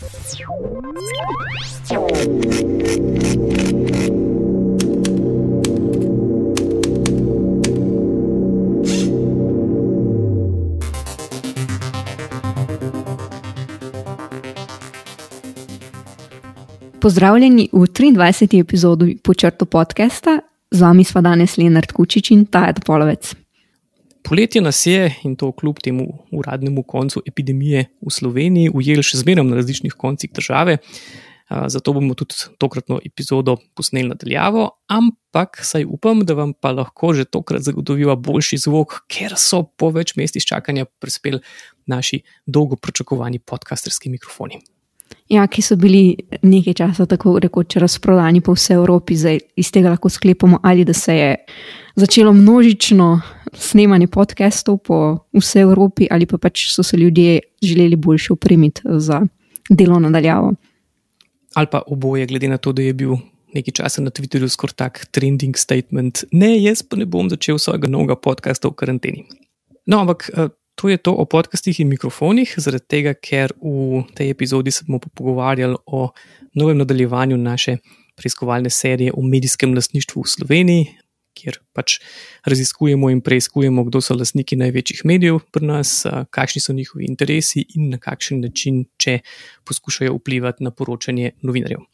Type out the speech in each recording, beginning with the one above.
Pozdravljeni v 23. epizodi Počrto podcasta, z vami sva danes Leonard Kučič in Tajat Polovec. Poletje nas je in to kljub temu uradnemu koncu epidemije v Sloveniji ujeli še zmeraj na različnih koncih države. Zato bomo tudi tokratno epizodo posneli nadaljavo, ampak saj upam, da vam pa lahko že tokrat zagotoviva boljši zvok, ker so po več mestih čakanja prispeli naši dolgo pričakovani podcasterski mikrofoni. Ja, ki so bili nekaj časa tako rekoč razprodani po vsej Evropi, zdaj iz tega lahko sklepamo, ali da se je začelo množično snemanje podcastov po vsej Evropi, ali pa pač so se ljudje želeli boljše upremiti za delo nadaljavo. Ali pa oboje, glede na to, da je bil nekaj časa na Twitterju skoraj tak trending statement. Ne, jaz pa ne bom začel svojega novega podcasta v karanteni. No, ampak eh, To je to o podcastih in mikrofonih, zaradi tega, ker v tej epizodi se bomo pogovarjali o novem nadaljevanju naše preiskovalne serije o medijskem lastništvu v Sloveniji, kjer pač raziskujemo in preiskujemo, kdo so lastniki največjih medijev pri nas, kakšni so njihovi interesi in na kakšen način, če poskušajo vplivati na poročanje novinarjev.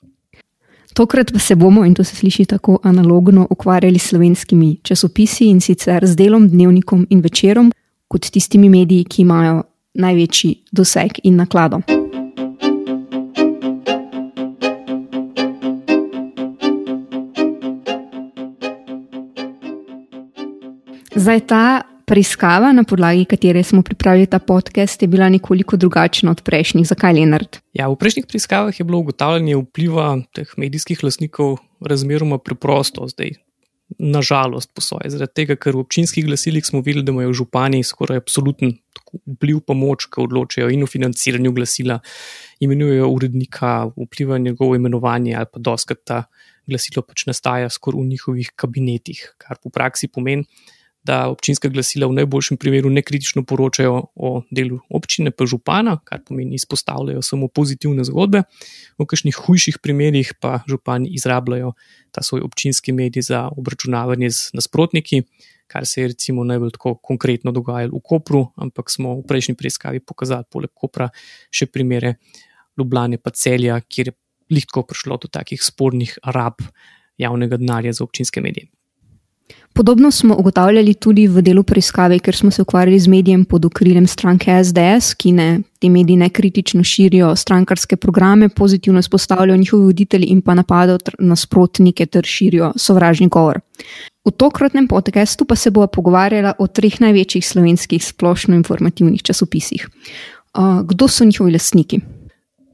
Tokrat pa se bomo, in to se sliši tako analogno, ukvarjali s slovenskimi časopisi in sicer z delom, dnevnikom in večerom kot tistimi mediji, ki imajo največji doseg in naklado. Zdaj ta preiskava, na podlagi katere smo pripravili ta podcast, je bila nekoliko drugačna od prejšnjih. Zakaj, Leonard? Ja, v prejšnjih preiskavah je bilo ugotavljanje vpliva teh medijskih lasnikov razmeroma preprosto. Zdaj, nažalost, posoje. Zaradi tega, ker v občinskih glasilih smo videli, da imajo župani skoraj absoluten vpliv pomoč, ko odločajo in o financiranju glasila, imenujejo urednika, vpliva na njegovo imenovanje ali pa doskrat ta glasilo pač nastaja skoraj v njihovih kabinetih, kar v praksi pomeni, da občinska glasila v najboljšem primeru ne kritično poročajo o delu občine, pa župana, kar pomeni izpostavljajo samo pozitivne zgodbe, v kakšnih hujših primerih pa župani izrabljajo ta svoj občinski medij za obračunavanje z nasprotniki. Kar se je recimo najbolj tako konkretno dogajalo v Kopru, ampak smo v prejšnji preiskavi pokazali, poleg Kopra, še primere Ljubljana, pa celja, kjer je lahko prišlo do takih spornih rab javnega denarja za občinske medije. Podobno smo ugotavljali tudi v delu preiskave, ker smo se ukvarjali z medijem pod okriljem stranke SDS, ki ne, te mediji ne kritično širijo strankarske programe, pozitivno izpostavljajo njihovi voditelji in pa napadajo nasprotnike ter širijo sovražni govor. V tokratnem podkastu pa se bomo pogovarjali o treh največjih slovenskih splošno-informativnih časopisih. Kdo so njihovi lastniki?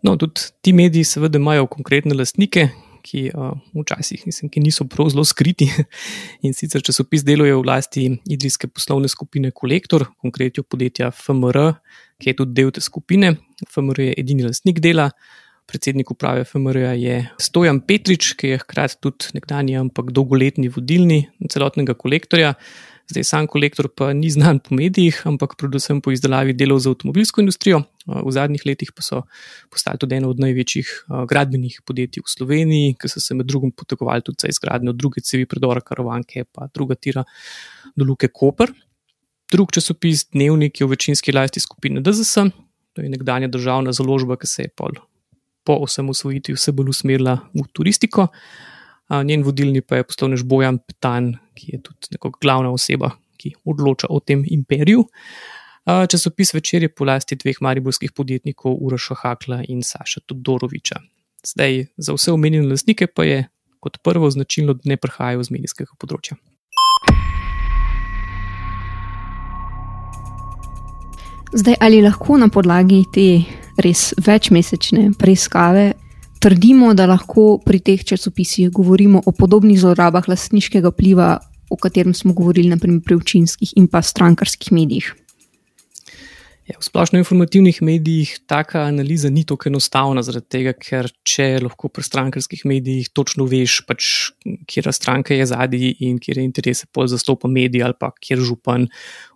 No, tudi ti mediji, seveda, imajo konkretne lastnike, ki uh, včasih mislim, ki niso prav zelo skriti. In sicer časopis deluje v lasti idrijske poslovne skupine Kolektor, konkretno podjetja FMR, ki je tudi del te skupine. FMR je edini lastnik dela. Predsednik uprave FMR je Stojan Petrič, ki je hkrati tudi nekdanji, ampak dolgoletni vodilni celotnega kolektorja. Zdaj, sam kolektor pa ni znan po medijih, ampak predvsem po izdelavi delov za avtomobilsko industrijo. V zadnjih letih pa so postali tudi eno od največjih gradbenih podjetij v Sloveniji, ki so se med drugim potegovali tudi za izgradnjo druge cevi predora Karavanke, pa druga tira do Luke Koper. Drug časopis, dnevnik, je v večinski lasti skupine DZS, to je nekdanja državna založba, ki se je po osamosvojitvi vse bolj usmerila v turistiko njen vodilni pa je poslovnež Bojan Petan, ki je tudi nekako glavna oseba, ki odloča o tem imperiju. Časopis večer je po lasti dveh mariborskih podjetnikov Uraša Hakla in Saša Todoroviča. Zdaj, za vse omenjene lastnike pa je kot prvo značilno, da ne prihajajo z medijskega področja. Zdaj, ali lahko na podlagi te res večmesečne preiskave trdimo, da lahko pri teh časopisih govorimo o podobnih zlorabah lastniškega vpliva, o katerem smo govorili naprimer pri občinskih in pa strankarskih medijih. Ja, v splošno informativnih medijih taka analiza ni tako enostavna, zaradi tega, ker če lahko pri strankarskih medijih točno veš, pač, kje stranka je zadnji in kje interese pol zastopa mediji ali pa kjer župan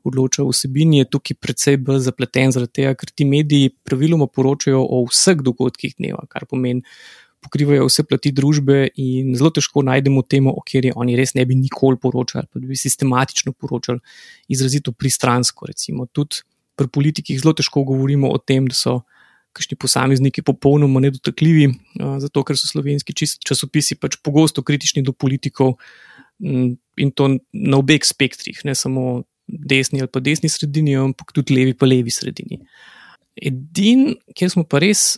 odloča o vsebini, je tukaj precej bolj zapleten, zaradi tega, ker ti mediji praviloma poročajo o vseh dogodkih dneva, kar pomeni. Pokrivajo vse plati družbe, in zelo težko najdemo temo, o kateri oni res ne bi nikoli poročali, pa bi sistematično poročali, izrazito pristransko. Recimo, tudi pri politikih zelo težko govorimo o tem, da so kakšni posamezniki popolnoma nedotakljivi, zato ker so slovenski časopisi pač pogosto kritični do politikov in to na obeh spektrih, ne samo desni ali pa desni sredini, ampak tudi levi pa levi sredini. Edin, kjer smo pa res,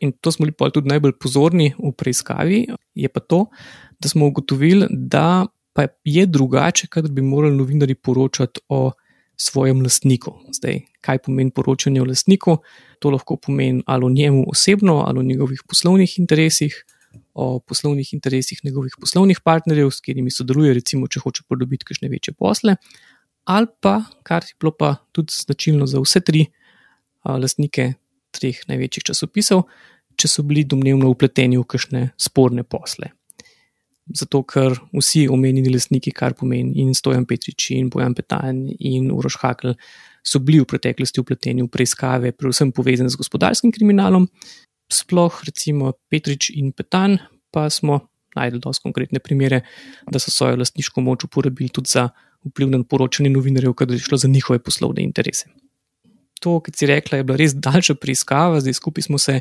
in to smo bili pa tudi najbolj pozorni v preiskavi, je pa to, da smo ugotovili, da pa je drugače, kadar bi morali novinari poročati o svojem lastniku. Zdaj, kaj pomeni poročanje o lastniku? To lahko pomeni ali o njemu osebno, ali o njegovih poslovnih interesih, o poslovnih interesih njegovih poslovnih partnerjev, s katerimi sodeluje, recimo, če hoče pridobiti kakšne večje posle, ali pa, kar je bilo pa tudi značilno za vse tri a, lastnike treh največjih časopisov, če so bili domnevno upleteni v kakšne sporne posle zato ker vsi omenjeni lastniki, kar pomeni in Stojan Petrič in Bojan Petan in Uroš Hakl, so bili v preteklosti upleteni v preiskave, predvsem povezane z gospodarskim kriminalom. Sploh recimo Petrič in Petan, pa smo najdel dosti konkretne primere, da so svojo lastniško moč uporabili tudi za vpliv na poročanje novinarjev, kadar je šlo za njihove poslovne interese. To, kar si rekla, je bila res daljša preiskava, zdaj skupaj smo se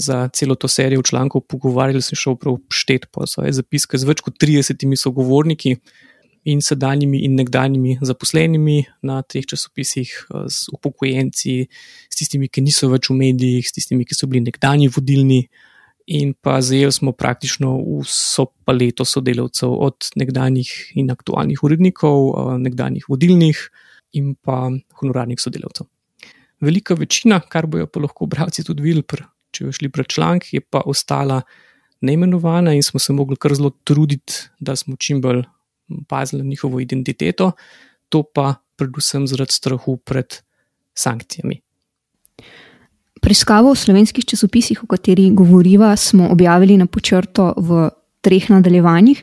za celo to serijo člankov pogovarjali, sem šel prav štet po svoje zapiske z več kot 30 sogovorniki in sedanjimi in nekdanjimi zaposlenimi na teh časopisih, z upokojenci, s tistimi, ki niso več v medijih, s tistimi, ki so bili nekdanji vodilni. In pa zajeli smo praktično vso paleto sodelavcev, od nekdanjih in aktualnih urednikov, nekdanjih vodilnih in pa honorarnih sodelavcev. Velika večina, kar bojo pa lahko bralci tudi videli če bi šli pred članek, je pa ostala neimenovana in smo se mogli kar zelo truditi, da smo čim bolj pazili njihovo identiteto, to pa predvsem zaradi strahu pred sankcijami. Preiskavo v slovenskih časopisih, o kateri govoriva, smo objavili na počrto v treh nadaljevanjih.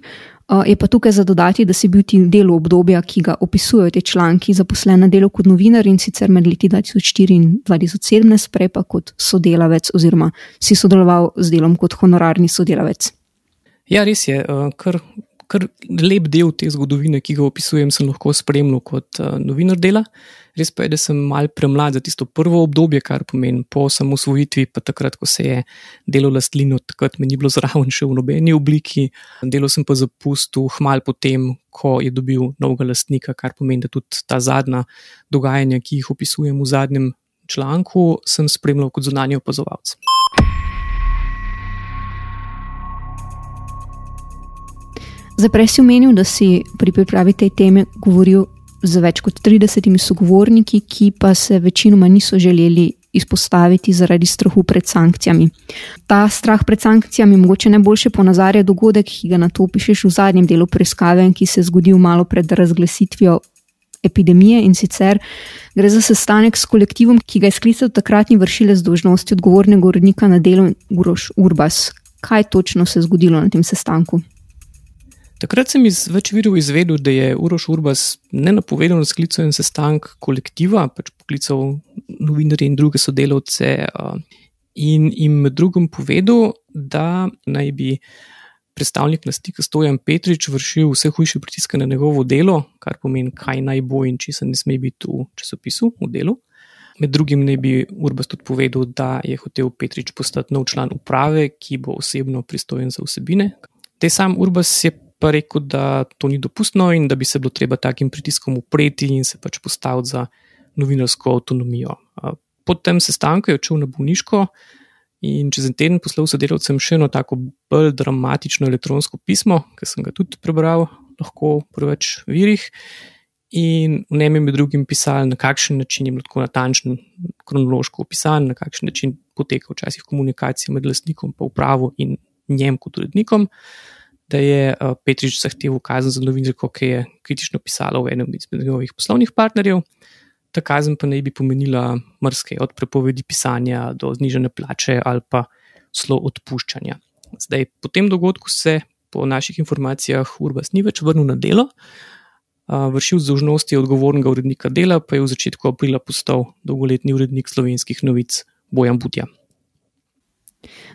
Uh, je pa tukaj za dodati, da si bil ti del obdobja, ki ga opisujejo te članki, zaposlen na delu kot novinar in sicer med leti 2004 in 2017, prej pa kot sodelavec, oziroma si sodeloval z delom kot honorarni sodelavec. Ja, res je. Uh, kar, kar lep del te zgodovine, ki ga opisujem, sem lahko spremljal kot uh, novinar dela. Res pa je, da sem mal premlad za tisto prvo obdobje, kar pomeni po osamosvojitvi, pa takrat, ko se je delo lastlino, takrat me ni bilo zraven še v nobeni obliki. Delo sem pa zapustil hmal potem, ko je dobil novega lastnika, kar pomeni, da tudi ta zadnja dogajanja, ki jih opisujem v zadnjem članku, sem spremljal kot zunanji opazovalec. Zdaj, prej si omenil, da si pri pripravi te teme govoril z več kot 30 sogovorniki, ki pa se večinoma niso želeli izpostaviti zaradi strahu pred sankcijami. Ta strah pred sankcijami mogoče najboljše ponazarja dogodek, ki ga na to opišeš v zadnjem delu preiskave, ki se je zgodil malo pred razglasitvijo epidemije in sicer gre za sestanek s kolektivom, ki ga je sklical takratni vršilec dožnosti odgovornega urednika na delu Uroš Urbas. Kaj točno se je zgodilo na tem sestanku? Takrat sem iz več virov izvedel, da je Uroš Urbas nenapovedano sklical en sestanek kolektiva, pač poklical novinarje in druge sodelavce in jim drugim povedal, da naj bi predstavnik nastika Stojan Petrič vršil vse hujše pritiske na njegovo delo, kar pomeni, kaj naj bo in če se ne sme biti v časopisu, v delu. Med drugim naj bi Urbas tudi povedal, da je hotel Petrič postati nov član uprave, ki bo osebno pristojen za vsebine. Te sam Urbas je pa rekel, da to ni dopustno in da bi se bilo treba takim pritiskom upreti in se pač postaviti za novinarsko avtonomijo. Po tem sestanku je odšel na bolniško in čez en teden poslal sodelavcem še eno tako bolj dramatično elektronsko pismo, ki sem ga tudi prebral, lahko v preveč virih. In v njem je med drugim pisal, na kakšen način je bilo tako natančno, kronološko opisan, na kakšen način poteka včasih komunikacija med lastnikom, pa upravo in njem kot urednikom da je uh, Petrič zahteval kazen za novinarko, ki je kritično pisala v enem izmed njegovih poslovnih partnerjev. ta kazen pa naj bi pomenila mrske, od prepovedi pisanja do znižene plače ali pa slo odpuščanja. Zdaj, po tem dogodku se po naših informacijah Urbas ni več vrnil na delo. Vršil zdožnosti odgovornega urednika dela, pa je v začetku aprila postal dolgoletni urednik slovenskih novic Bojan Budja.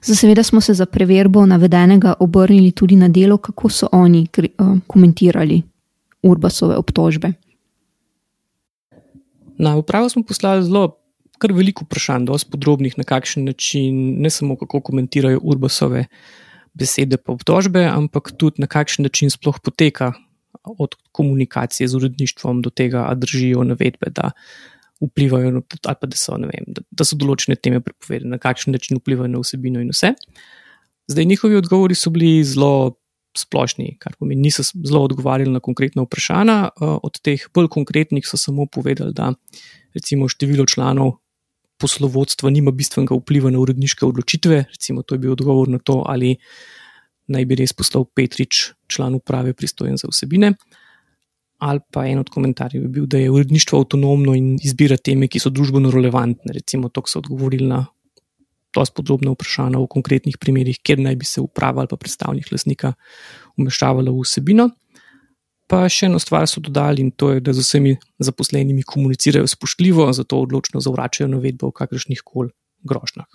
Za seveda smo se za preverbo navedenega obrnili tudi na delo, kako so oni komentirali Urbasove obtožbe. Na upravo smo poslali zelo kar veliko vprašanj, dosti podrobnih, na kakšen način, ne samo kako komentirajo Urbasove besede pa obtožbe, ampak tudi na kakšen način sploh poteka od komunikacije z uredništvom do tega, da držijo navedbe, da vplivajo, ali pa da so, vem, da, da so določene teme prepovedane, na kakšen način vplivajo na vsebino in vse. Zdaj, njihovi odgovori so bili zelo splošni, kar pomeni, niso zelo odgovarjali na konkretna vprašanja. Eh, od teh bolj konkretnih so samo povedali, da recimo število članov poslovodstva nima bistvenega vpliva na uredniške odločitve. Recimo, to je bil odgovor na to, ali naj bi res postal Petrič član uprave pristojen za vsebine. Ali pa en od komentarjev je bil, da je uredništvo avtonomno in izbira teme, ki so družbeno relevantne. Recimo, to so odgovorili na dosti podrobne vprašanja o konkretnih primerih, kjer naj bi se uprava ali pa predstavnik lasnika umešavala v vsebino. Pa še eno stvar so dodali in to je, da z vsemi zaposlenimi komunicirajo spoštljivo, zato odločno zavračajo navedbe o kakršnih koli grožnjah.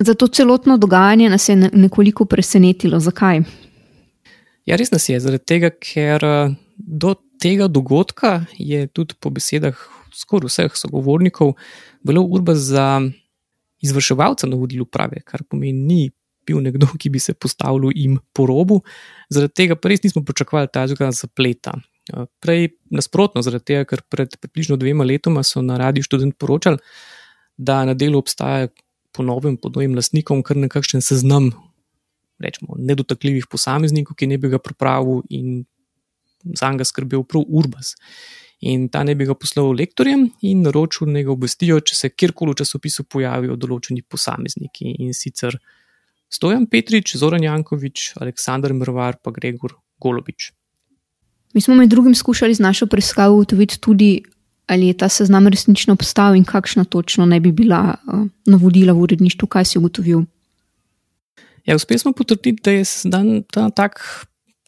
Zato celotno dogajanje nas je nekoliko presenetilo. Zakaj? Ja, res nas je, zaradi tega, ker do tega dogodka je tudi po besedah skoraj vseh sogovornikov bilo urba za izvrševalca navodil uprave, kar pomeni, ni bil nekdo, ki bi se postavil jim po robu. Zaradi tega pa res nismo pričakovali tega zapleta. Prej nasprotno, zaradi tega, ker pred približno dvema letoma so na radiju študent poročali, da na delu obstaja po novem, pod novim lastnikom, kar nekakšen seznam. Rečemo, nedotakljivih posameznikov, ki ne bi ga pripravil in za njega skrbel prav Urbas. In ta ne bi ga poslal lektorjem in naročil, da ga obvestijo, če se kjerkoli v časopisu pojavijo določeni posamezniki. In sicer Stojan Petrič, Zoran Jankovič, Aleksandr Mrvar in Gregor Golobič. Mi smo med drugim skušali z našo preiskavo ugotoviti tudi, ali je ta seznam resnično obstajal in kakšna točno naj bi bila uh, navodila v uredništvu, kaj si ugotovil. Ja, uspeli smo potrditi, da je dan, ta, tak,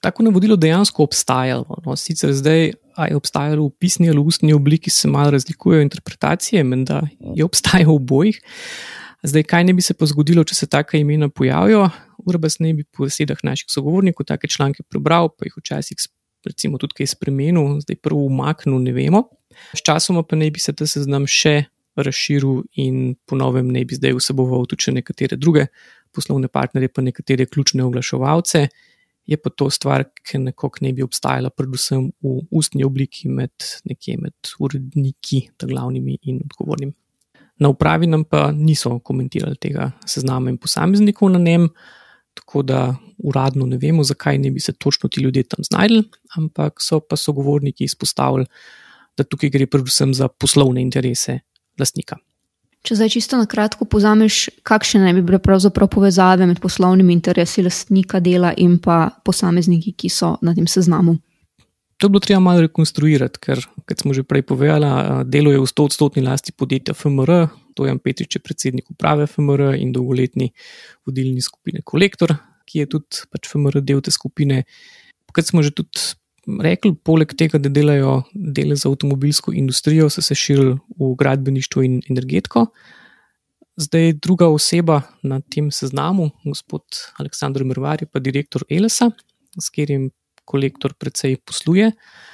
tako navodilo dejansko obstajalo. No, sicer zdaj je obstajalo v pisni ali ustni obliki, se malo razlikujejo interpretacije, menda je obstajalo v obojih. Zdaj, kaj ne bi se pa zgodilo, če se taka imena pojavijo? Urbas ne bi po besedah naših sogovornikov take članke prebral, pa jih včasih recimo tudi kaj spremenil, zdaj prvo umaknil, ne vemo. Sčasoma pa naj bi se ta seznam še razširil in ponovem ne bi zdaj vseboval tudi nekatere druge poslovne partnerje, pa nekatere ključne oglaševalce. Je pa to stvar, ki nekako ne bi obstajala, predvsem v ustni obliki med, med uredniki, glavnimi in odgovornimi. Na upravi nam pa niso komentirali tega seznama in posameznikov na njem, tako da uradno ne vemo, zakaj ne bi se točno ti ljudje tam znašli, ampak so pa sogovorniki izpostavili, da tukaj gre predvsem za poslovne interese lastnika. Če zdaj čisto na kratko pozameš, kakšne naj bi bile pravzaprav povezave med poslovnimi interesi lastnika dela in pa posamezniki, ki so na tem seznamu. To je bilo treba malo rekonstruirati, ker, kot smo že prej povedali, delo je v 100-odstotni lasti podjetja FMR, to je Petrič, predsednik uprave FMR in dolgoletni vodilni skupine Kolektor, ki je tudi pač FMR del te skupine. Kot smo že tudi rekli, poleg tega, da delajo dele za avtomobilsko industrijo, so se širili v gradbeništvo in energetiko. Zdaj, druga oseba na tem seznamu, gospod Aleksandr Mrvar, je pa direktor Elesa, s katerim kolektor precej posluje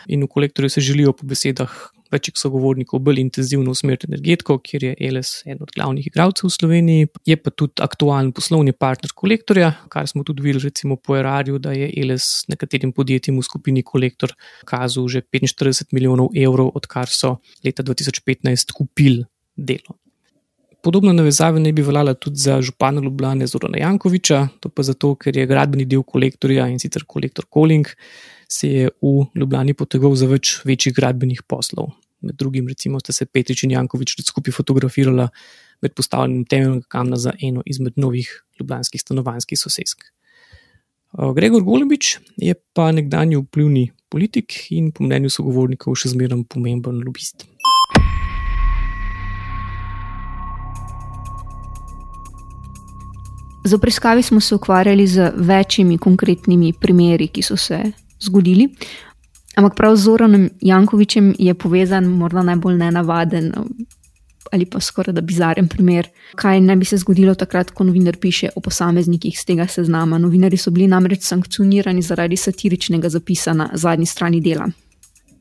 in v kolektorju se želijo po besedah večjih sogovornikov bolj intenzivno usmeriti energetiko, kjer je LS eden od glavnih igralcev v Sloveniji. Je pa tudi aktualen poslovni partner kolektorja, kar smo tudi videli recimo po Erarju, da je LS nekaterim podjetjem v skupini kolektor kazal že 45 milijonov evrov, odkar so leta 2015 kupili delo. Podobna navezava ne bi veljala tudi za župana Ljubljana Zorana Jankoviča, to pa zato, ker je gradbeni del kolektorja in sicer kolektor Koling se je v Ljubljani potegoval za več večjih gradbenih poslov. Med drugim, recimo, sta se Petrič in Jankovič tudi skupaj fotografirala med postavljanjem temeljnega kamna za eno izmed novih ljubljanskih stanovanjskih sosesk. Gregor Golubič je pa nekdanji vplivni politik in po mnenju sogovornikov še zmeraj pomemben lobist. Z opreskavi smo se ukvarjali z večjimi konkretnimi primeri, ki so se zgodili. Ampak prav z Zoranom Jankovičem je povezan morda najbolj nenavaden ali pa skoraj da bizaren primer, kaj naj bi se zgodilo takrat, ko novinar piše o posameznikih z tega seznama. Novinari so bili namreč sankcionirani zaradi satiričnega zapisa na zadnji strani dela.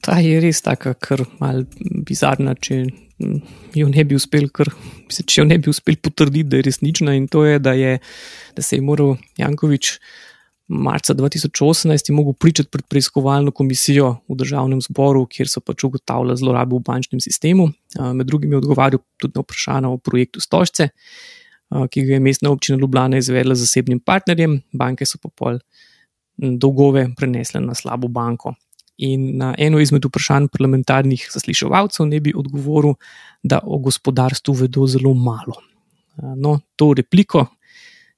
Ta je res tako, kar mal bizarna, če jo ne bi uspel, kar, če jo ne bi uspel potrditi, da je resnična in to je, da, je, da se je moral Jankovič marca 2018 mogel pričati pred preiskovalno komisijo v državnem zboru, kjer so pač ugotavljali zlorabe v bančnem sistemu. Med drugim je odgovarjal tudi na vprašanje o projektu Stožce, ki ga je mestna občina Ljubljana izvedla z zasebnim partnerjem, banke so pa pol dolgove prenesle na slabo banko. In na eno izmed vprašanj parlamentarnih zasliševalcev ne bi odgovoril, da o gospodarstvu vedo zelo malo. No, to repliko,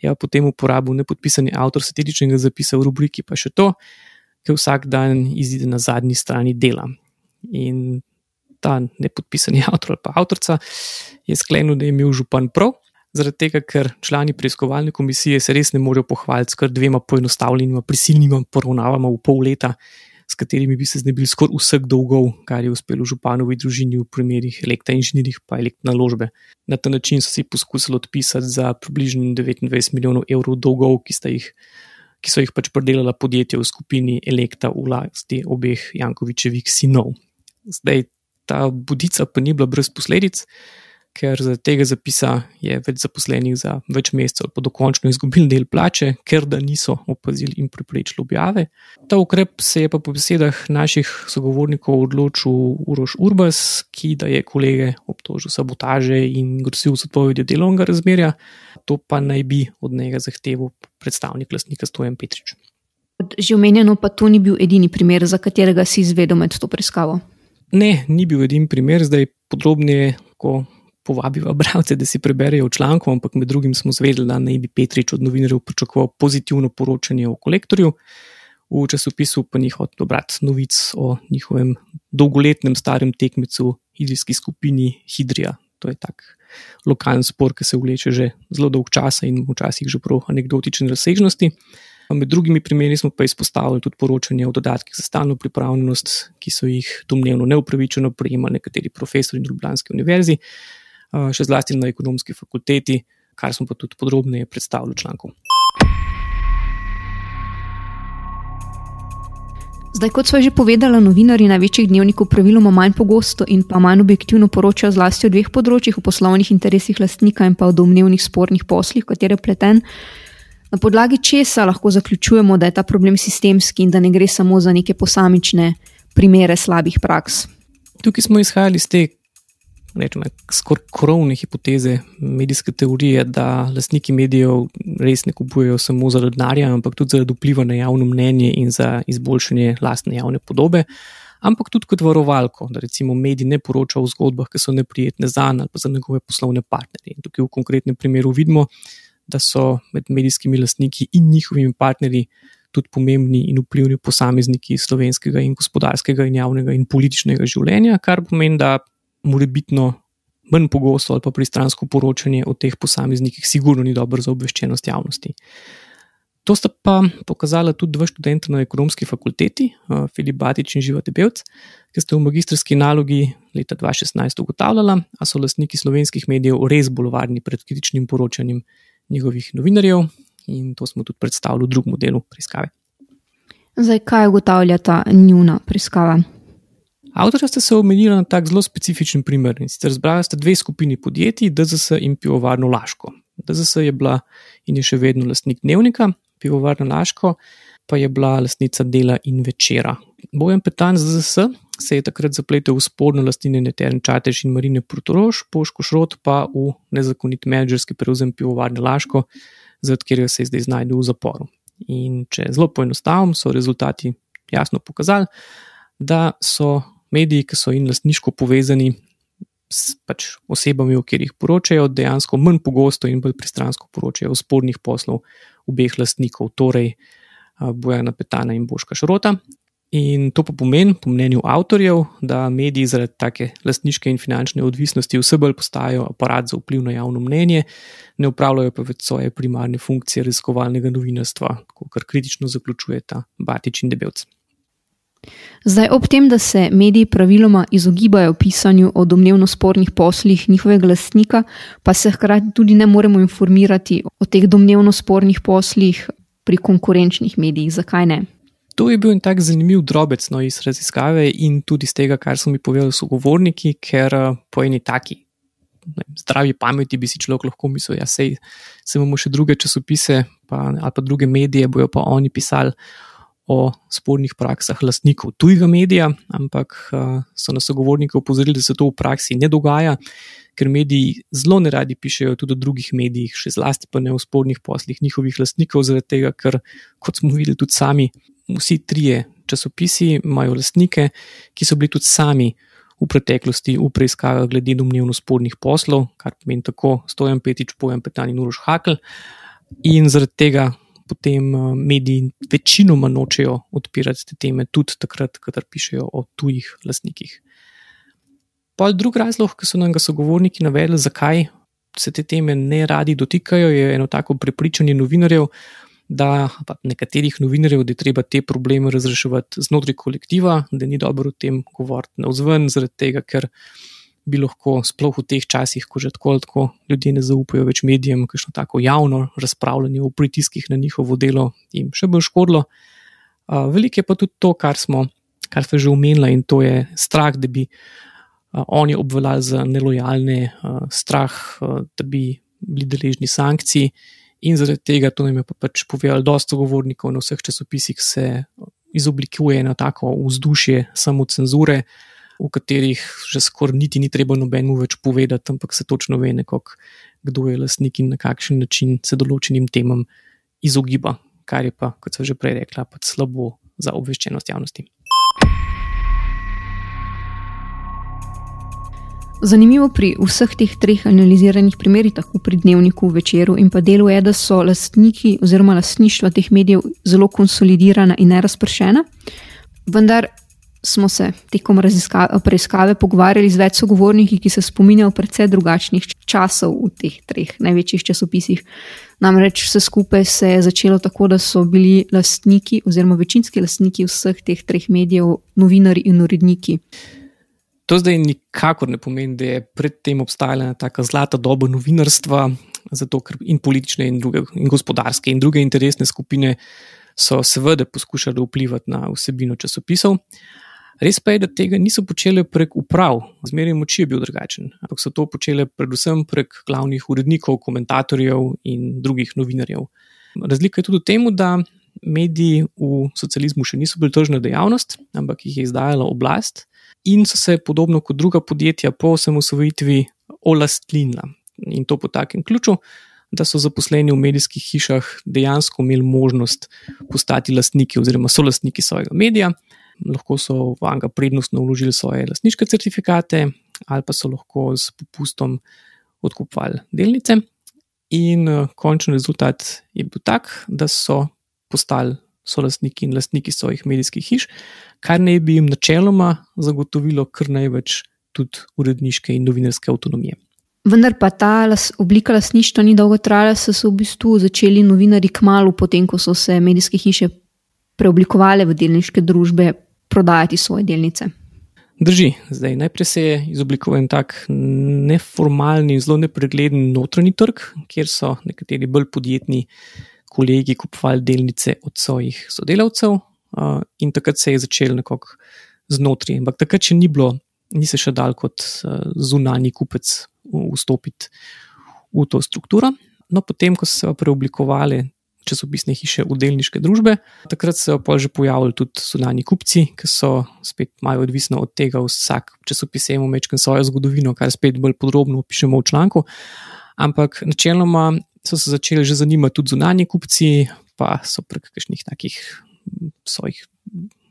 je potem uporabil nepodpisani avtor satiričnega zapisa v rubriki, pa še to, ki vsak dan izide na zadnji strani dela. In ta nepodpisani avtor ali pa avtorica je sklenil, da je imel župan prav, zaradi tega, ker člani preiskovalne komisije se res ne morejo pohvaliti s kar dvema poenostavljenima prisilnima poravnavama v pol leta s katerimi bi se znebili skoraj vseh dolgov, kar je uspelo županovi družini v primerih elektroinženirjih pa elektroaložbe. Na ta način so si poskusili odpisati za približno 29 milijonov evrov dolgov, ki, jih, ki so jih pač predelala podjetja v skupini Elektra v lasti obeh Jankovičevih sinov. Zdaj ta budica pa ni bila brez posledic ker za tega zapisa je več zaposlenih za več mesecev, pa dokončno izgubili del plače, ker da niso opazili in preprečili objave. Ta ukrep se je pa po besedah naših sogovornikov odločil Uroš Urbas, ki da je kolege obtožil sabotaže in grosil z odpovedjo delovnega razmerja, to pa naj bi od njega zahteval predstavnik lastnika Stojan Petrič. Že omenjeno, pa to ni bil edini primer, za katerega si izvedel med to preiskavo. Ne, ni bil edini primer, zdaj podrobneje, ko povabiva bralce, da si preberejo članek, ampak med drugim smo zvedeli, da naj bi Petrič od novinarjev pričakoval pozitivno poročanje o kolektorju, v časopisu pa ni hotel brati novic o njihovem dolgoletnem starem tekmecu, idrijski skupini Hidrija. To je tak lokalen spor, ki se vleče že zelo dolg čas in včasih že prav anekdotične razsežnosti. Med drugimi primeri smo pa izpostavili tudi poročanje o dodatkih za stalno pripravljenost, ki so jih domnevno neupravičeno prejemali nekateri profesori na Ljubljanski univerzi, še zlasti na ekonomski fakulteti, kar smo pa tudi podrobneje predstavili v članku. Zdaj, kot smo že povedali, novinari največjih dnevnikov praviloma manj pogosto in pa manj objektivno poročajo zlasti o dveh področjih, o poslovnih interesih lastnika in pa o domnevnih spornih poslih, katere pleten. Na podlagi česa lahko zaključujemo, da je ta problem sistemski in da ne gre samo za neke posamične primere slabih praks. Tukaj smo izhajali iz te rečemo, skoraj krovne hipoteze medijske teorije, da lastniki medijev res ne kupujejo samo zaradi denarja, ampak tudi zaradi vpliva na javno mnenje in za izboljšanje lastne javne podobe, ampak tudi kot varovalko, da recimo mediji ne poročajo o zgodbah, ki so neprijetne za njega ali pa za njegove poslovne partnerje. In tukaj v konkretnem primeru vidimo, da so med medijskimi lastniki in njihovimi partnerji. Tudi pomembni in vplivni posamezniki slovenskega in gospodarskega, in javnega in političnega življenja, kar pomeni, da morebitno manj pogosto ali pa pristransko poročanje o teh posameznikih, sigurno ni dobro za obveščenost javnosti. To sta pa pokazala tudi dva študenta na ekonomski fakulteti, Filip Batič in Živa Tebelc, ki sta v magistrski nalogi leta 2016 ugotavljala, da so lastniki slovenskih medijev res bolj varni pred kritičnim poročanjem njihovih novinarjev, in to smo tudi predstavili v drugem delu preiskave. Zdaj, kaj ugotavlja ta njuna preiskava? Avtorja sta se omenila na tak zelo specifičen primer in sicer zbrala sta dve skupini podjetij, DZS in Pivovarno Laško. DZS je bila in je še vedno lastnik dnevnika, Pivovarno Laško pa je bila lastnica dela in večera. Bojan Petan z DZS se je takrat zapletel v sporno lastninjenje Teren Čatež in Marine Protorož, Poško Šrot pa v nezakonit menedžerski prevzem Pivovarne Laško, zaradi katerega se je zdaj znašel v zaporu. In če zelo poenostavim, so rezultati jasno pokazali, da so mediji, ki so in lastniško povezani s pač osebami, o katerih poročajo, dejansko manj pogosto in bolj pristransko poročajo o spornih poslov obeh lastnikov, torej Bojana Petana in Boška Šrota. In to pa pomeni, po mnenju avtorjev, da mediji zaradi take lastniške in finančne odvisnosti vse bolj postajajo aparat za vpliv na javno mnenje, ne upravljajo pa več svoje primarne funkcije raziskovalnega novinarstva, kot kritično zaključujeta Batič in Debelc. Zdaj, ob tem, da se mediji praviloma izogibajo pisanju o domnevno spornih poslih njihovega lastnika, pa se hkrati tudi ne moremo informirati o teh domnevno spornih poslih pri konkurenčnih medijih. Zakaj ne? To je bil en tak zanimiv drobec no, iz raziskave in tudi iz tega, kar so mi povedali sogovorniki, ker eh, po eni taki ne, zdravi pameti bi si človek lahko mislil, da ja, se imamo še druge časopise pa, ali pa druge medije, bojo pa oni pisali o spornih praksah lastnikov tujega medija, ampak uh, so nas sogovorniki upozorili, da se to v praksi ne dogaja, ker mediji zelo ne radi pišejo tudi o drugih medijih, še zlasti pa ne o spornih poslih njihovih lastnikov, zaradi tega, ker, kot smo videli tudi sami, vsi trije časopisi imajo lastnike, ki so bili tudi sami v preteklosti v preiskavah glede domnevno spornih poslov, kar pomeni tako Stojan Petič, Pojem Petani in Uroš Hakl. In zaradi tega potem eh, mediji večinoma nočejo odpirati te teme, tudi takrat, kadar pišejo o tujih lastnikih. Pa drugi razlog, ki so nam ga sogovorniki navedli, zakaj se te teme ne radi dotikajo, je eno tako prepričanje novinarjev, da nekaterih novinarjev, da je treba te probleme razreševati znotraj kolektiva, da ni dobro o tem govoriti na vzven, zaradi tega, ker bi lahko, sploh v teh časih, ko že tako ali tako ljudje ne zaupajo več medijem, kakšno tako javno razpravljanje o pritiskih na njihovo delo jim še bolj škodilo. Veliko je pa tudi to, kar smo, kar smo že omenili, in to je strah, da bi oni obveljali za nelojalne, strah, da bi bili deležni sankcij. In zaradi tega, to nam je pa pač povedalo, dosta govornikov na vseh časopisih se izoblikuje eno tako vzdušje samo cenzure, v katerih že skoraj niti ni treba nobenu več povedati, ampak se točno ve, nekog, kdo je lastnik in na kakšen način se določenim temam izogiba, kar je pa, kot sem že prej rekla, pač slabo za obveščenost javnosti. Zanimivo pri vseh teh treh analiziranih primerih, tako pri dnevniku, večeru in pa delu, je, da so lastniki oziroma lastništva teh medijev zelo konsolidirana in nerazpršena. Vendar smo se tekom preiskave pogovarjali z več sogovorniki, ki se spominjajo predvsej drugačnih časov v teh treh največjih časopisih. Namreč vse skupaj se je začelo tako, da so bili lastniki oziroma večinski lastniki vseh teh treh medijev novinari in uredniki. To zdaj nikakor ne pomeni, da je predtem obstajala taka zlata doba novinarstva, zato ker in politične, in, druge, in gospodarske, in druge interesne skupine so seveda poskušali vplivati na vsebino časopisov. Res pa je, da tega niso počeli prek uprav, zmeraj moči je bil drugačen, ampak so to počeli predvsem prek glavnih urednikov, komentatorjev in drugih novinarjev. Razlika je tudi v tem, da mediji v socializmu še niso bili tržna dejavnost, ampak jih je izdajala oblast in so se, podobno kot druga podjetja, po osamosvojitvi olastnila. In to po takem ključu, da so zaposleni v medijskih hišah dejansko imeli možnost postati lastniki oziroma so lastniki svojega medija. Lahko so v Anga prednostno vložili svoje lastniške certifikate, ali pa so lahko z popustom odkupovali delnice. In uh, končni rezultat je bil tak, da so postali so lastniki in lastniki svojih medijskih hiš, kar naj bi jim načeloma zagotovilo kar največ tudi uredniške in novinarske avtonomije. Vendar pa ta las, oblika lasništva ni dolgo trajala, so se v bistvu začeli novinari kmalo, potem ko so se medijske hiše preoblikovale v delniške družbe, prodajati svoje delnice. Drži, zdaj najprej se je izoblikoval en tak neformalni, zelo nepregleden notranji trg, kjer so nekateri bolj podjetni kolegi kupovali delnice od svojih sodelavcev, uh, in takrat se je začel nekako znotraj. Ampak takrat še ni bilo, ni se še dal kot uh, zunani kupec vstopiti v to strukturo. No, potem, ko so se preoblikovali časopisne hiše v delniške družbe, takrat so pa že pojavili tudi zunani kupci, ki so spet malo odvisni od tega, vsak časopis ima večkrat svojo zgodovino, kar spet bolj podrobno opišemo v članku. Ampak načeloma so se začeli že zanimati tudi zunanji kupci, pa so prek kakšnih takih svojih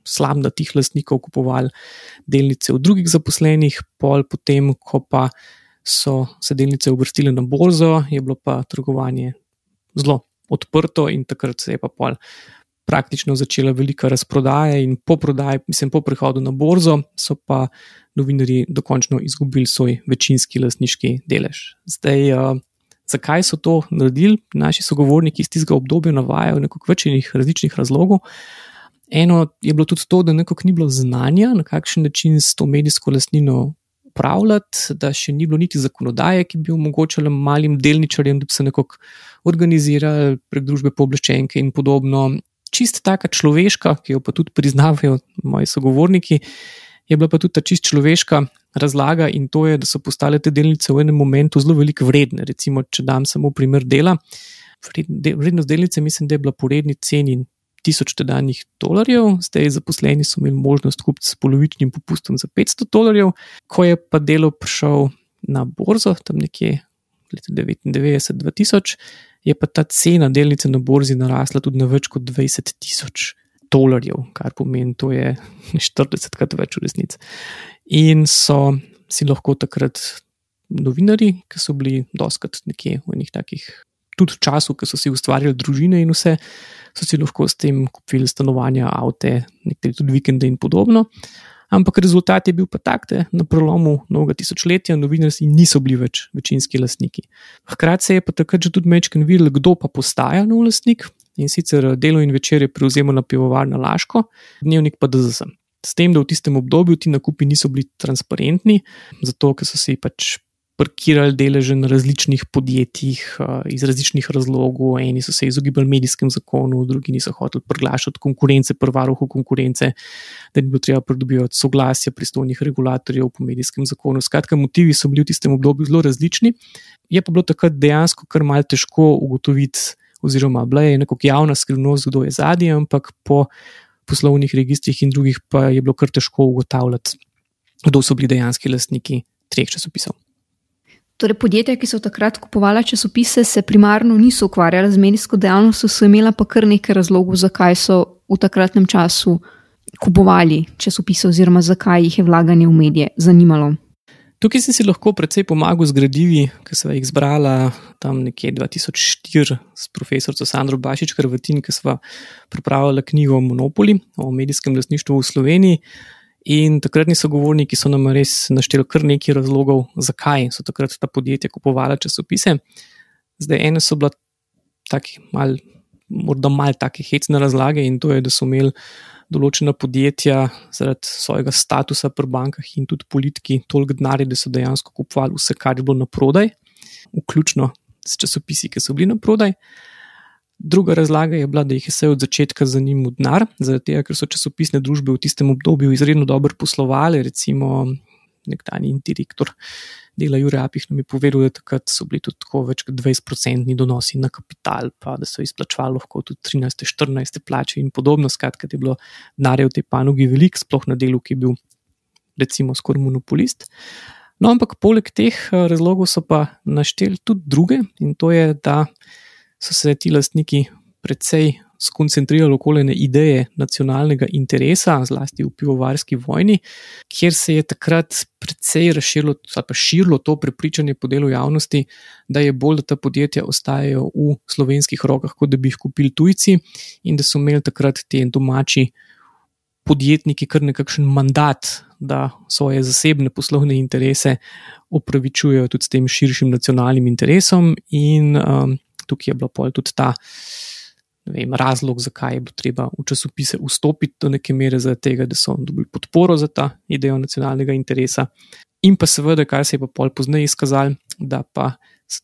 slamnatih lastnikov kupovali delnice od drugih zaposlenih, pol potem, ko pa so se delnice uvrstile na borzo, je bilo pa trgovanje zelo odprto in takrat se je pa pol praktično začela velika razprodaja, in po prodaji, mislim, po prihodu na borzo, so pa novinari dokončno izgubili svoj večinski lastniški delež. Zdaj, uh, zakaj so to naredili, naši sogovorniki iz tistega obdobja navajajo nekaj večjih različnih razlogov. Eno je bilo tudi to, da nekako ni bilo znanja, na kakšen način s to medijsko lastnino upravljati, da še ni bilo niti zakonodaje, ki bi omogočala malim delničarjem, da bi se nekako organizirali prek družbe pooblaščenke in podobno. Čist taka človeška, ki jo pa tudi priznavajo moji sogovorniki, je bila pa tudi ta čist človeška razlaga in to je, da so postale te delnice v enem momentu zelo veliko vredne. Recimo, če dam samo primer dela, vrednost delnice mislim, da je bila po redni ceni tisoč tedanjih dolarjev, zdaj zaposleni so imeli možnost kupiti s polovičnim popustom za 500 dolarjev, ko je pa delo prišel na borzo, tam nekje leta 99-2000, je pa ta cena delnice na borzi narasla tudi na več kot 20 tisoč dolarjev, kar pomeni, to je 40 krat več v resnici. In so si lahko takrat novinari, ki so bili doskrat nekje v enih takih tudi v času, ko so si ustvarjali družine in vse, so si lahko s tem kupili stanovanja, avte, nekateri tudi vikende in podobno. Ampak rezultat je bil pa tak, da na prelomu novega tisočletja novinarji niso bili več večinski lastniki. Hkrati se je pa takrat že tudi mečken videl, kdo pa postaja nov lastnik in sicer delo in večer je prevzemal na pivovarno Laško, dnevnik pa DZS. S tem, da v tistem obdobju ti nakupi niso bili transparentni, zato ker so si pač parkirali deleže na različnih podjetjih iz različnih razlogov. Eni so se izogibali medijskem zakonu, drugi niso hoteli priglašati konkurence, prvarohu konkurence, da ni bilo treba pridobivati soglasja pristojnih regulatorjev po medijskem zakonu. Skratka, motivi so bili v tistem obdobju zelo različni. Je pa bilo takrat dejansko kar mal težko ugotoviti, oziroma bila je nekako javna skrivnost, kdo je zadnji, ampak po poslovnih registrih in drugih pa je bilo kar težko ugotavljati, kdo so bili dejanski lastniki treh časopisov. Torej, podjetja, ki so takrat kupovala časopise, se primarno niso ukvarjala z medijsko dejavnostjo, so imela pa kar nekaj razlogov, zakaj so v takratnem času kupovali časopise, oziroma zakaj jih je vlaganje v medije zanimalo. Tukaj sem si lahko precej pomagal z gradivi, ki sem jih zbrala tam nekje 2004 s profesorico Sandro Bašič, Hrvatin, ki smo pripravili knjigo Monopoli o medijskem lasništvu v Sloveniji. In takratni sogovorniki so nam res našteli kar nekaj razlogov, zakaj so takrat ta podjetja kupovala časopise. Zdaj, ene so bile tako mal, morda malo tako hecne razlage, in to je, da so imeli določena podjetja zaradi svojega statusa pri bankah in tudi politiki toliko denarja, da so dejansko kupovali vse, kar je bilo na prodaj, vključno s časopisi, ki so bili na prodaj. Druga razlaga je bila, da jih je vse od začetka zanimal denar, zaradi tega, ker so časopisne družbe v tistem obdobju izredno dobro poslovali. Recimo, nekdanji direktor dela Jurek Apih nam je povedal, da takrat so bili tudi tako več kot 20-odstotni donosi na kapital, pa da so izplačvali lahko tudi 13-14 plače in podobno. Skratka, da je bilo denarja v tej panogi veliko, sploh na delu, ki je bil recimo skoraj monopolist. No, ampak poleg teh eh, razlogov so pa našteli tudi druge in to je, da so se ti lastniki precej skoncentrirali okoli ene ideje nacionalnega interesa, zlasti v pivovarski vojni, kjer se je takrat precej razširilo, pa širilo to prepričanje po delu javnosti, da je bolj, da ta podjetja ostajajo v slovenskih rokah, kot da bi jih kupili tujci, in da so imeli takrat ti domači podjetniki kar nekakšen mandat. Da svoje zasebne poslovne interese upravičujejo tudi s tem širšim nacionalnim interesom, in um, tukaj je bila pol tudi ta vem, razlog, zakaj je bilo treba v časopise vstopiti do neke mere, tega, da so dobili podporo za ta idejo nacionalnega interesa. In pa seveda, kar se je pa pol pozneje izkazalo, da pa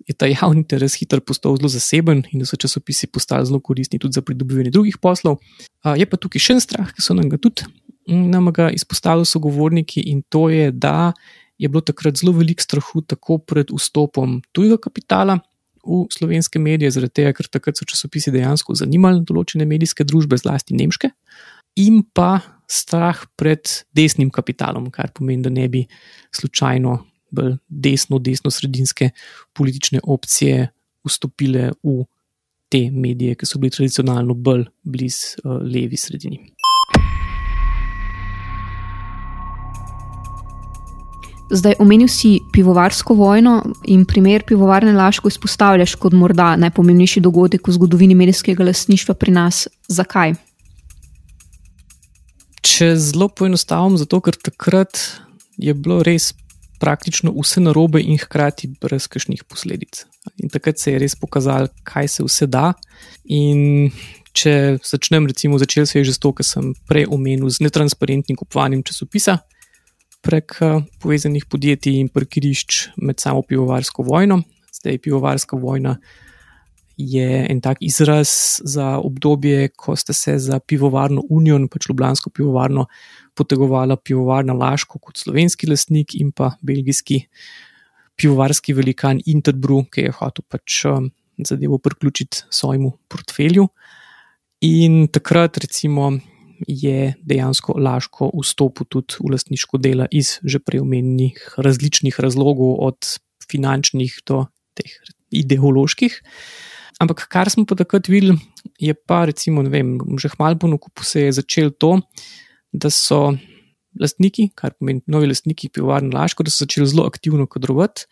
je ta javni interes hitro postal zelo zaseben in da so časopisi postali zelo koristni tudi za pridobivanje drugih poslov. Je pa tukaj še en strah, ki so nam ga tudi nam ga izpostavili sogovorniki in to je, da je bilo takrat zelo veliko strahu tako pred vstopom tujega kapitala, v slovenske medije, zaradi tega, ker takrat so časopisi dejansko zanimali določene medijske družbe, zlasti nemške, in pa strah pred desnim kapitalom, kar pomeni, da ne bi slučajno bolj desno, desno-sredinske politične opcije vstopile v te medije, ki so bili tradicionalno bolj blizu uh, levi sredini. Zdaj, omenil si pivovarsko vojno in primer pivovarne Laško izpostavljaš kot morda najpomembnejši dogodek v zgodovini medijskega lasništva pri nas. Zakaj? Če zelo poenostavim, zato ker takrat je bilo res praktično vse narobe in hkrati brez kakšnih posledic. In takrat se je res pokazalo, kaj se vse da. In če začnem, recimo, začel se je že s to, kar sem prej omenil, z netransparentnim kupovanjem časopisa prek eh, povezanih podjetij in parkirišč med samo pivovarsko vojno. Zdaj, pivovarska vojna je en tak izraz za obdobje, ko sta se za pivovarno Union, pač Ljubljansko pivovarno, potegovala pivovarna Laško kot slovenski lastnik in pa belgijski pivovarski velikan Interbrew, ki je hotel pač um, zadevo priključiti svojemu portfelju. In takrat, recimo, je dejansko Laško vstopil tudi v lastniško delo iz že preomenjenih različnih razlogov, od finančnih do teh ideoloških. Ampak kar smo pa takrat videli, je pa, recimo, vem, že hmalo po nakupu se je začelo to, da so lastniki, kar pomeni novi lastniki pivovarne Laško, da so začeli zelo aktivno kadrovati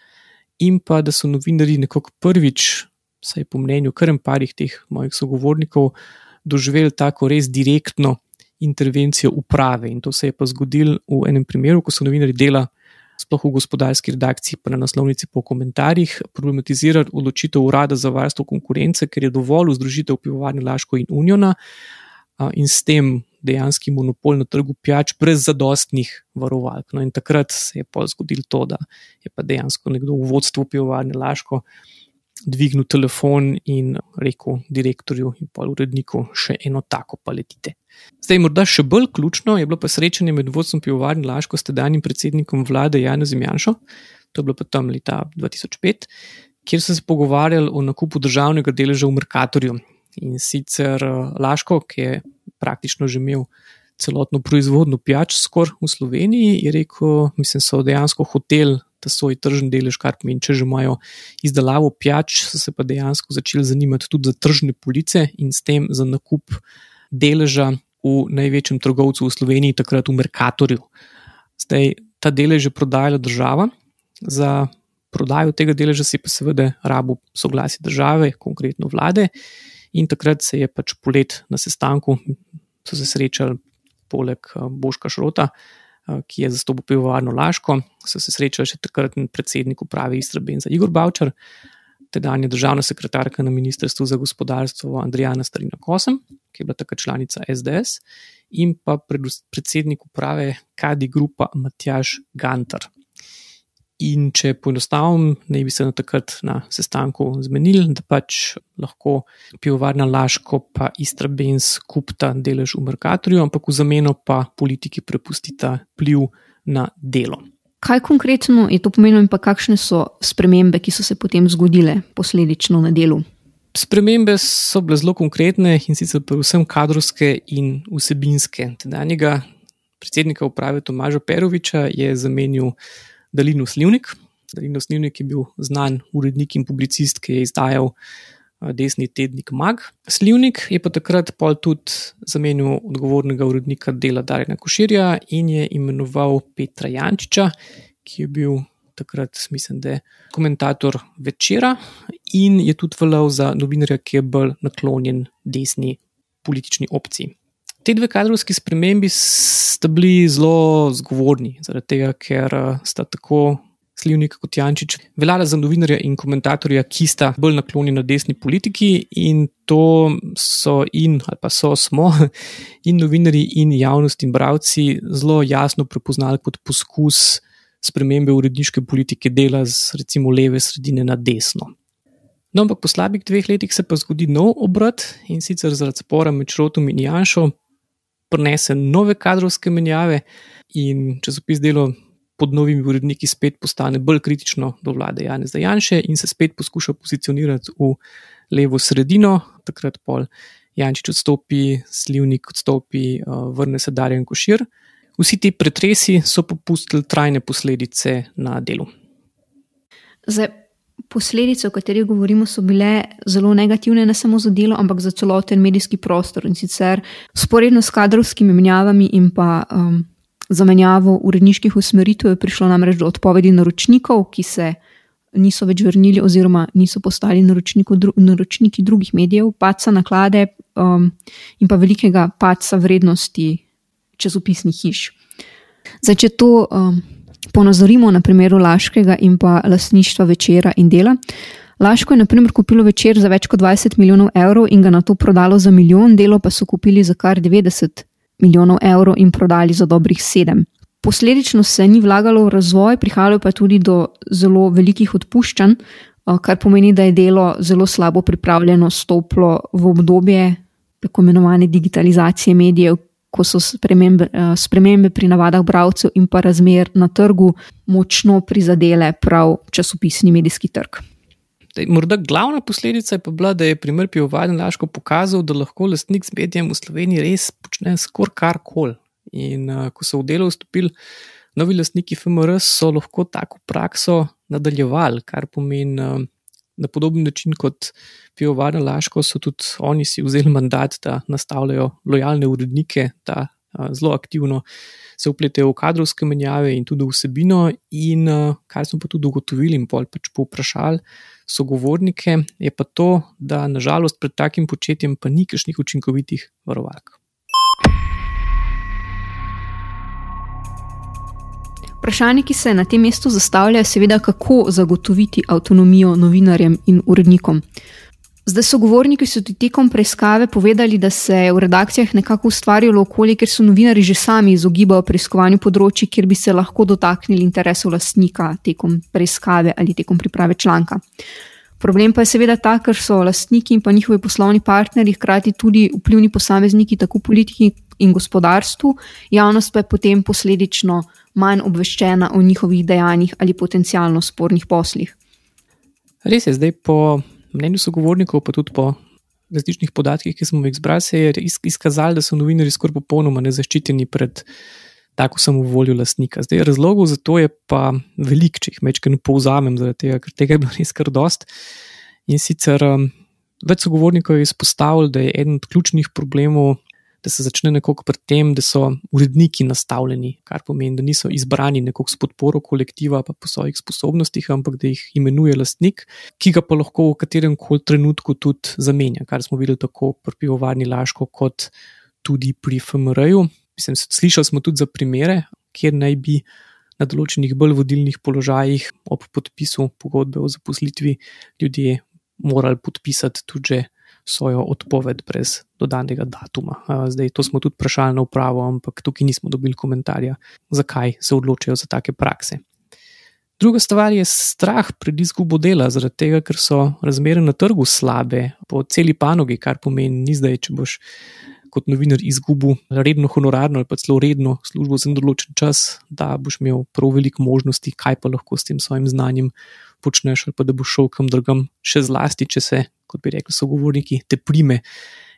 in pa da so novinari nekako prvič, saj po mnenju kar en parih teh mojih sogovornikov, doživeli tako res direktno intervencijo uprave. In to se je pa zgodilo v enem primeru, ko so novinari dela sploh v gospodarski redakciji, pa na naslovnici po komentarjih, problematizirati odločitev Urada za varstvo konkurence, ker je dovolj združitev pivovarne Laško in Uniona in s tem dejanski monopol na trgu pijač brez zadostnih varovalk. No, in takrat se je pa zgodilo to, da je pa dejansko nekdo v vodstvu pivovarne Laško dvignil telefon in rekel direktorju in pa uredniku še eno tako paletite. Zdaj, morda še bolj ključno je bilo pa srečanje med vodstvom pivovarne Laško s tedanjim predsednikom vlade Janezem Janšo, to je bilo pa tam leta 2005, kjer so se pogovarjali o nakupu državnega deleža v Merkatorju. In sicer eh, Laško, ki je praktično že imel celotno proizvodno pijač skoraj v Sloveniji, je rekel, mislim, so dejansko hoteli ta svoj tržni delež, kar pomeni, če že imajo izdelavo pijač, so se pa dejansko začeli zanimati tudi za tržne police in s tem za nakup deleža v največjem trgovcu v Sloveniji, takrat v Merkatorju. Zdaj, ta delež je prodajala država, za prodajo tega deleža si pa seveda rabu soglasje države, konkretno vlade. In takrat se je pač polet na sestanku, so se srečali poleg eh, Boška Šrota, Eh, ki je zastopal pivovarno Laško, so se srečali še takratni predsednik uprave Istrabenza Igor Bavčar, tedanja državna sekretarka na Ministrstvu za gospodarstvo Andrijana Starina Kosem, ki je bila takrat članica SDS, in pa predsednik uprave Kadi Grupa Matjaš Gantar. In če poenostavim, naj bi se na takrat na sestanku zmenili, da pač lahko pivovarna Laško pa Istrabens kupta delež v Merkatorju, ampak v zameno pa politiki prepustita pliv na delo. Kaj konkretno je to pomenilo in pa kakšne so spremembe, ki so se potem zgodile posledično na delu? Spremembe so bile zelo konkretne in sicer predvsem kadrovske in vsebinske. Tedanjega predsednika uprave Tomaža Peroviča je zamenil Dalino Slivnik. Dalino Slivnik je bil znan urednik in publicist, ki je izdajal desni tednik Mag. Slivnik je pa takrat pol tudi zamenil odgovornega urednika dela Darjena Koširja in je imenoval Petra Jančiča, ki je bil takrat, mislim, da je komentator večera in je tudi veljal za novinarja, ki je bolj naklonjen desni politični opciji. Te dve kadrovski spremembi sta bili zelo zgovorni, zaradi tega, ker sta tako Slivnik kot Jančič veljala za novinarja in komentatorja, ki sta bolj naklonjeni desni politiki in to so in ali pa so smo in novinari in javnost in bravci zelo jasno prepoznali kot poskus spremembe uredniške politike dela z recimo leve sredine na desno. No, ampak po slabih dveh letih se pa zgodi nov obrat in sicer zaradi spora med Šrotom in Janšo prinese nove kadrovske menjave in časopis delo pod novimi uredniki spet postane bolj kritično do vlade Jana Zajanše in se spet poskuša pozicionirati v levo sredino, takrat pol Jančič odstopi, Slivnik odstopi, eh, vrne se Darjen Košir. Vsi ti pretresi so popustili trajne posledice na delu. Zdaj, posledice, o katerih govorimo, so bile zelo negativne, ne samo za delo, ampak za celoten medijski prostor. In sicer sporedno s kadrovskimi menjavami in pa um, zamenjavo uredniških usmeritev je prišlo namreč do odpovedi naročnikov, ki se niso več vrnili oziroma niso postali dru naročniki drugih medijev, paca naklade um, in pa velikega paca vrednosti časopisnih hiš. Zdaj, če to um, ponazorimo na primeru Laškega in pa lasništva večera in dela. Laško je na primer kupilo večer za več kot 20 milijonov evrov in ga na to prodalo za milijon, delo pa so kupili za kar 90 milijonov evrov in prodali za dobrih 7. Posledično se ni vlagalo v razvoj, prihajalo pa je tudi do zelo velikih odpuščanj, uh, kar pomeni, da je delo zelo slabo pripravljeno stoplo v obdobje tako imenovane digitalizacije medijev, ko so spremembe, eh, spremembe pri navadah bralcev in pa razmer na trgu močno prizadele prav časopisni medijski trg. Morda glavna posledica je pa bila, da je primer pivovarne Laško pokazal, da lahko lastnik z medijem v Sloveniji res počne skoraj kar koli. In uh, ko so v delo vstopili novi lastniki FMR, so lahko tako prakso nadaljevali, kar pomeni, uh, na podoben način kot pivovarna Laško, so tudi oni si vzeli mandat, da nastavljajo lojalne urednike, da zelo aktivno se upletejo v kadrovske menjave in tudi vsebino. In kar smo pa tudi ugotovili in pol pač povprašali sogovornike, je pa to, da nažalost pred takim početjem pa ni kakšnih učinkovitih varovalk. Vprašanje, ki se na tem mestu zastavlja, je seveda, kako zagotoviti avtonomijo novinarjem in urednikom. Zdaj so govorniki so tekom preiskave povedali, da se je v redakcijah nekako ustvarjalo okolje, kjer so novinari že sami izogibajo preiskovanju področji, kjer bi se lahko dotaknili interesov lastnika tekom preiskave ali tekom priprave članka. Problem pa je seveda ta, ker so lastniki in pa njihovi poslovni partnerji hkrati tudi vplivni posamezniki tako politiki in gospodarstvu, javnost pa je potem posledično manj obveščena o njihovih dejanjih ali potencialno spornih poslih. Res je, zdaj po mnenju sogovornikov, pa tudi po različnih podatkih, ki smo jih zbrali, se je izkazalo, da so novinari skoraj popolnoma nezaščiteni pred tako samovoljo lastnika. Zdaj, razlogov za to je pa velik, če jih mečkaj povzamem, tega, ker tega je bilo res kar dost. In sicer um, več sogovornikov je izpostavilo, da je eden od ključnih problemov da se začne nekako pri tem, da so uredniki nastavljeni, kar pomeni, da niso izbrani nekako s podporo kolektiva, pa po svojih sposobnostih, ampak da jih imenuje lastnik, ki ga pa lahko v katerem koli trenutku tudi zamenja, kar smo videli tako pri pivovarni Laško, kot tudi pri FMR-ju. Mislim, slišali smo tudi za primere, kjer naj bi na določenih bolj vodilnih položajih ob podpisu pogodbe o zaposlitvi ljudje morali podpisati tudi svojo odpoved brez dodanega datuma. Zdaj, to smo tudi vprašali na upravo, ampak tukaj nismo dobili komentarja, zakaj se odločajo za take prakse. Druga stvar je strah pred izgubo dela, zaradi tega, ker so razmere na trgu slabe, po celi panogi, kar pomeni, ni zdaj, če boš kot novinar izgubil redno honorarno ali pa celo redno službo za določen čas, da boš imel prav veliko možnosti, kaj pa lahko s tem svojim znanjem počneš, ali pa da boš šel kam drugam, še zlasti, če se kot bi rekli sogovorniki, te prime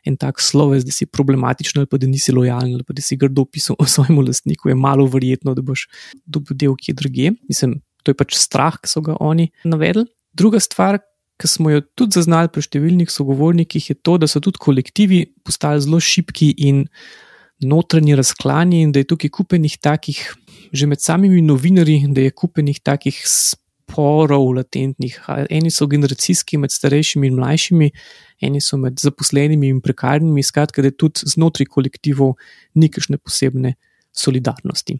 en tak sloves, da si problematičen ali pa da nisi lojalen ali pa da si grdo pisal o svojem lastniku, je malo verjetno, da boš dobil del kje druge. Mislim, to je pač strah, ki so ga oni navedli. Druga stvar, ki smo jo tudi zaznali pri številnih sogovornikih, je to, da so tudi kolektivi postali zelo šipki in notranji razklani, in da je tukaj kupenih takih, že med samimi novinarji, da je kupenih takih sporov latentnih. Eni so generacijski med starejšimi in mlajšimi, eni so med zaposlenimi in prekarnimi, skratka, da tudi znotraj kolektivov ni kakšne posebne solidarnosti.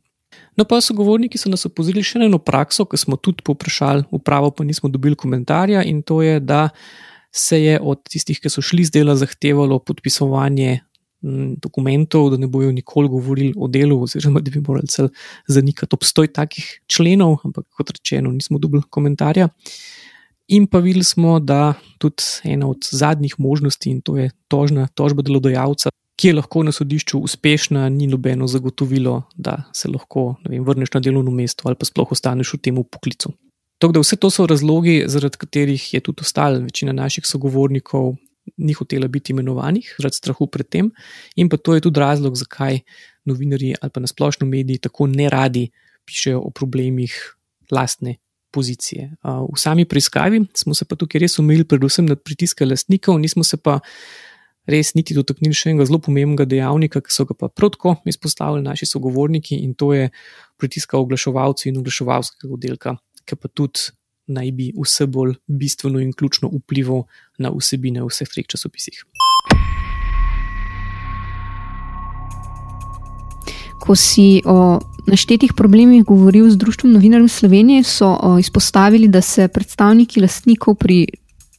No, pa so govorniki so nas opozorili še na eno prakso, ki smo tudi poprašali, upravo pa nismo dobili komentarja, in to je, da se je od tistih, ki so šli z dela, zahtevalo podpisovanje dokumentov, da ne bojo nikoli govorili o delu, oziroma da bi morali cel zanikati obstoj takih členov, ampak kot rečeno, nismo dobili komentarja. In pa videli smo, da tudi ena od zadnjih možnosti, in to je tožna tožba delodajalca, ki je lahko na sodišču uspešna, ni nobeno zagotovilo, da se lahko vem, vrneš na delovno mesto ali pa sploh ostaneš v tem poklicu. Tako da vse to so razlogi, zaradi katerih je tudi ostala večina naših sogovornikov ni hotela biti imenovanih, zaradi strahu pred tem. In pa to je tudi razlog, zakaj novinari ali pa nasplošno mediji tako ne radi pišejo o problemih lastne pozicije. V sami preiskavi smo se pa tukaj res umili, predvsem nad pritiske lastnikov, nismo se pa. Res niti dotaknili še enega zelo pomembnega dejavnika, ki so ga pa protko izpostavili naši sogovorniki, in to je pritiska oglaševalcev in oglaševalskega oddelka, ki pa tudi naj bi vse bolj bistveno in ključno vplival na vsebine v vseh treh časopisih. Ko si o naštetih problemih govoril z Društvom novinarjev Slovenije, so o, izpostavili, da se predstavniki lastnikov pri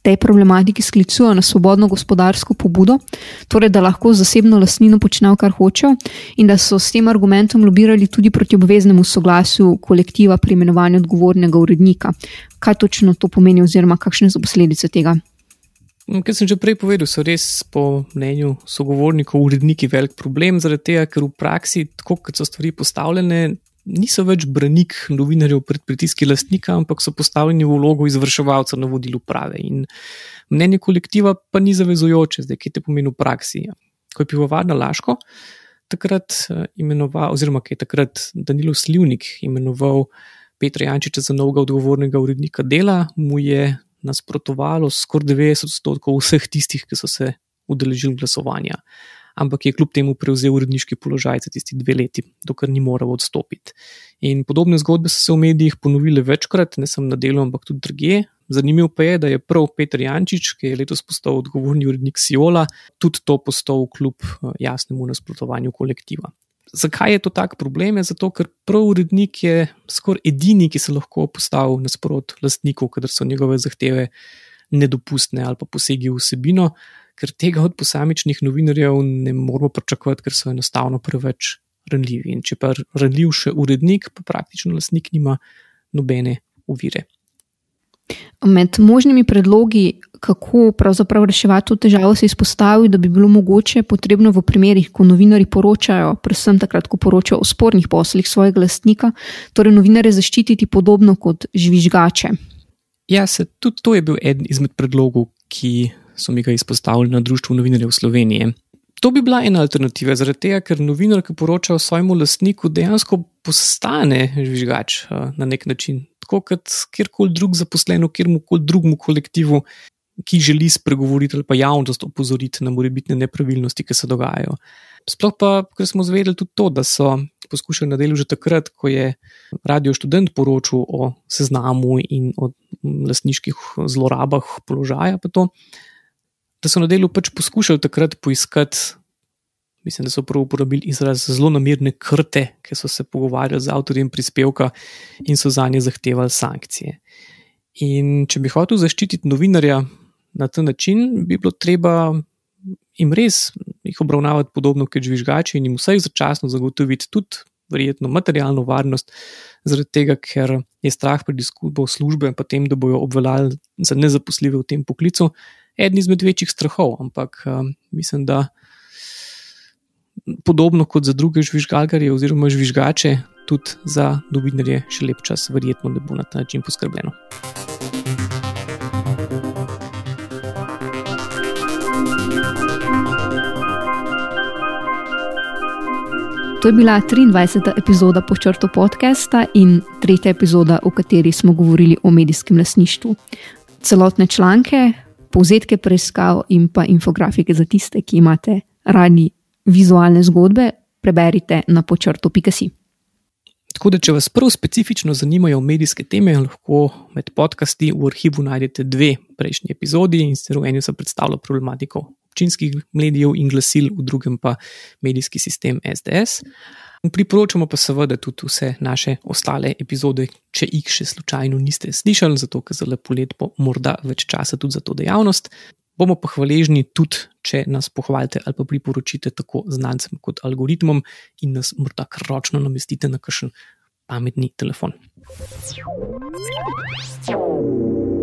tej problematiki sklicujejo na svobodno gospodarsko pobudo, torej da lahko zasebno lastnino počnejo, kar hočejo, in da so s tem argumentom lobirali tudi proti obveznemu soglasju kolektiva pri imenovanju odgovornega urednika. Kaj točno to pomeni, oziroma kakšne so posledice tega? No, Kot sem že prej povedal, so res po mnenju sogovornikov uredniki velik problem, zaradi tega, ker v praksi, tako kot so stvari postavljene, niso več branik novinarjev pred pritiski lastnika, ampak so postavljeni v vlogo izvrševalca na vodilu prave. In mnenje kolektiva pa ni zavezujoče, zdaj, kaj te pomeni v praksi. Ko je pivovarna Laško, takrat eh, imenoval, oziroma kaj je takrat Danilo Slivnik imenoval Petra Jančiča za novega odgovornega urednika dela, mu je nasprotovalo skoraj 90 odstotkov vseh tistih, ki so se udeležili glasovanja ampak je kljub temu prevzel uredniški položaj za tisti dve leti, dokler ni moral odstopiti. In podobne zgodbe so se v medijih ponovile večkrat, ne samo na delu, ampak tudi druge. Zanimivo pa je, da je prav Petr Jančič, ki je letos postal odgovorni urednik Siola, tudi to postal kljub eh, jasnemu nasprotovanju kolektiva. Zakaj je to tak problem? Je zato, ker prav urednik je skoraj edini, ki se lahko postavi nasprot lastnikov, kadar so njegove zahteve nedopustne ali pa posegi v vsebino ker tega od posamičnih novinarjev ne moramo pričakovati, ker so enostavno preveč ranljivi. In če pa ranljiv še urednik, pa praktično lastnik nima nobene uvire. Med možnimi predlogi, kako pravzaprav reševati to težavo, se izpostavi, da bi bilo mogoče potrebno v primerih, ko novinari poročajo, predvsem takrat, ko poročajo o spornih poslih svojega lastnika, torej novinare zaščititi podobno kot žvižgače. Ja, se, tudi to je bil eden izmed predlogov, ki so mi ga izpostavili na Društvu novinarjev Slovenije. To bi bila ena alternativa, zaradi tega, ker novinar, ki poroča o svojemu lastniku, dejansko postane žvižgač na nek način. Tako kot kjerkoli drug zaposlen v kjerkoli drugem kolektivu, ki želi spregovoriti ali pa javnost opozoriti na morebitne nepravilnosti, ki se dogajajo. Sploh pa, ker smo zvedeli tudi to, da so poskušali na delu že takrat, ko je radio študent poročal o seznamu in o lastniških zlorabah položaja, pa to da so na delu pač poskušali takrat poiskati. Mislim, da so prav uporabili izraz zelo namirne krte, ki so se pogovarjali z avtorjem prispevka in so za nje zahtevali sankcije. In če bi hotel zaščititi novinarja na ta način, bi bilo treba jim res jih obravnavati podobno kot žvižgači in jim vsaj začasno zagotoviti tudi verjetno materialno varnost, zaradi tega, ker je strah pred izgubo službe in potem, da bojo obveljali za nezaposljive v tem poklicu, eden izmed večjih strahov, ampak um, mislim, da podobno kot za druge žvižgalkarje oziroma žvižgače, tudi za novinarje še lep čas, verjetno ne bo na ta način poskrbljeno. To je bila 23. epizoda Počrto podcasta in tretja epizoda, v kateri smo govorili o medijskem lasništvu. Celotne članke, povzetke preiskav in pa infografike za tiste, ki imate radi vizualne zgodbe, preberite na počrtu.si. Tako da, če vas prav specifično zanimajo medijske teme, lahko med podcasti v arhivu najdete dve prejšnji epizodi in sicer v eni sem predstavljal problematiko občinskih medijev in glasil, v drugem pa medijski sistem SDS. Priporočamo pa seveda tudi vse naše ostale epizode, če jih še slučajno niste slišali, zato ker za lepo let bo morda več časa tudi za to dejavnost. Bomo pa hvaležni tudi, če nas pohvalite ali pa priporočite tako znancem kot algoritmom in nas morda kar ročno namestite na kakšen pametni telefon. Thank you.